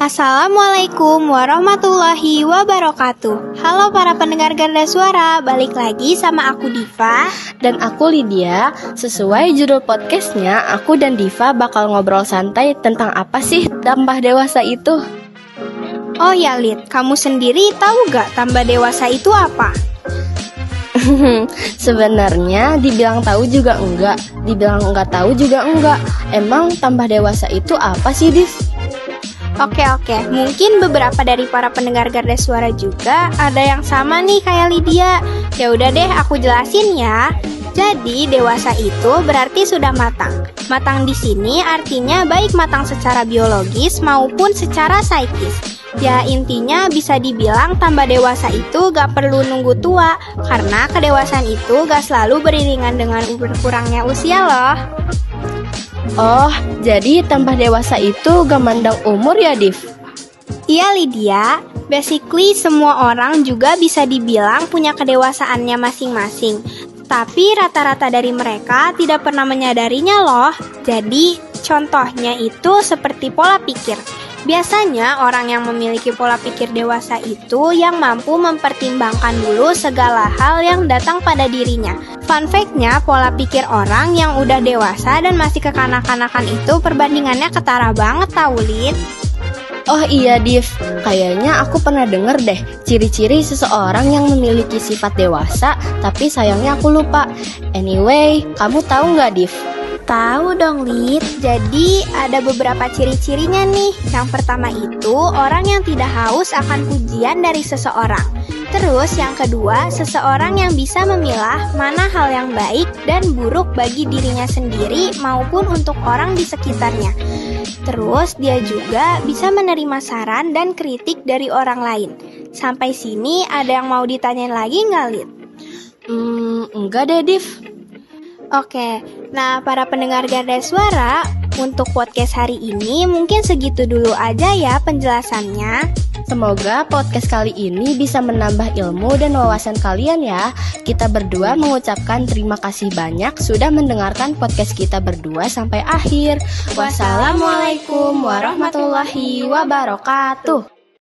Assalamualaikum warahmatullahi wabarakatuh. Halo para pendengar Garda Suara Balik lagi sama aku Diva. Dan aku Lydia. Sesuai judul podcastnya Aku dan Diva bakal ngobrol santai Tentang apa sih tambah dewasa itu? Oh ya Lid, kamu sendiri tahu gak tambah dewasa itu apa? Sebenarnya dibilang tahu juga enggak Dibilang enggak tahu juga enggak. Emang tambah dewasa itu apa sih Div? Oke oke, mungkin beberapa dari para pendengar Garda Suara juga ada yang sama nih kayak Lydia. Ya udah deh, aku jelasin ya. Jadi dewasa itu berarti sudah matang. Matang di sini artinya baik matang secara biologis maupun secara psikis. Ya intinya bisa dibilang tambah dewasa itu gak perlu nunggu tua Karena kedewasaan itu gak selalu beriringan dengan berkurangnya usia loh Oh, jadi tambah dewasa itu gak mandang umur ya, Div? Iya Lydia, basically semua orang juga bisa dibilang punya kedewasaannya masing-masing. Tapi rata-rata dari mereka tidak pernah menyadarinya loh. Jadi contohnya itu seperti pola pikir. Biasanya orang yang memiliki pola pikir dewasa itu yang mampu mempertimbangkan dulu segala hal yang datang pada dirinya. Fun fact-nya, pola pikir orang yang udah dewasa dan masih kekanak-kanakan itu perbandingannya ketara banget tau, Lid. Oh iya Div, kayaknya aku pernah denger deh ciri-ciri seseorang yang memiliki sifat dewasa tapi sayangnya aku lupa. Anyway, kamu tahu nggak Div? Tahu dong, Lid. Jadi ada beberapa ciri-cirinya nih. Yang pertama itu orang yang tidak haus akan pujian dari seseorang. Terus yang kedua, seseorang yang bisa memilah mana hal yang baik dan buruk bagi dirinya sendiri maupun untuk orang di sekitarnya. Terus dia juga bisa menerima saran dan kritik dari orang lain. Sampai sini ada yang mau ditanyain lagi nggak, Lid? Hmm, enggak deh Div. Oke, nah para pendengar Garda Suara, untuk podcast hari ini mungkin segitu dulu aja ya penjelasannya. Semoga podcast kali ini bisa menambah ilmu dan wawasan kalian ya. Kita berdua mengucapkan terima kasih banyak sudah mendengarkan podcast kita berdua sampai akhir. Wassalamualaikum warahmatullahi wabarakatuh.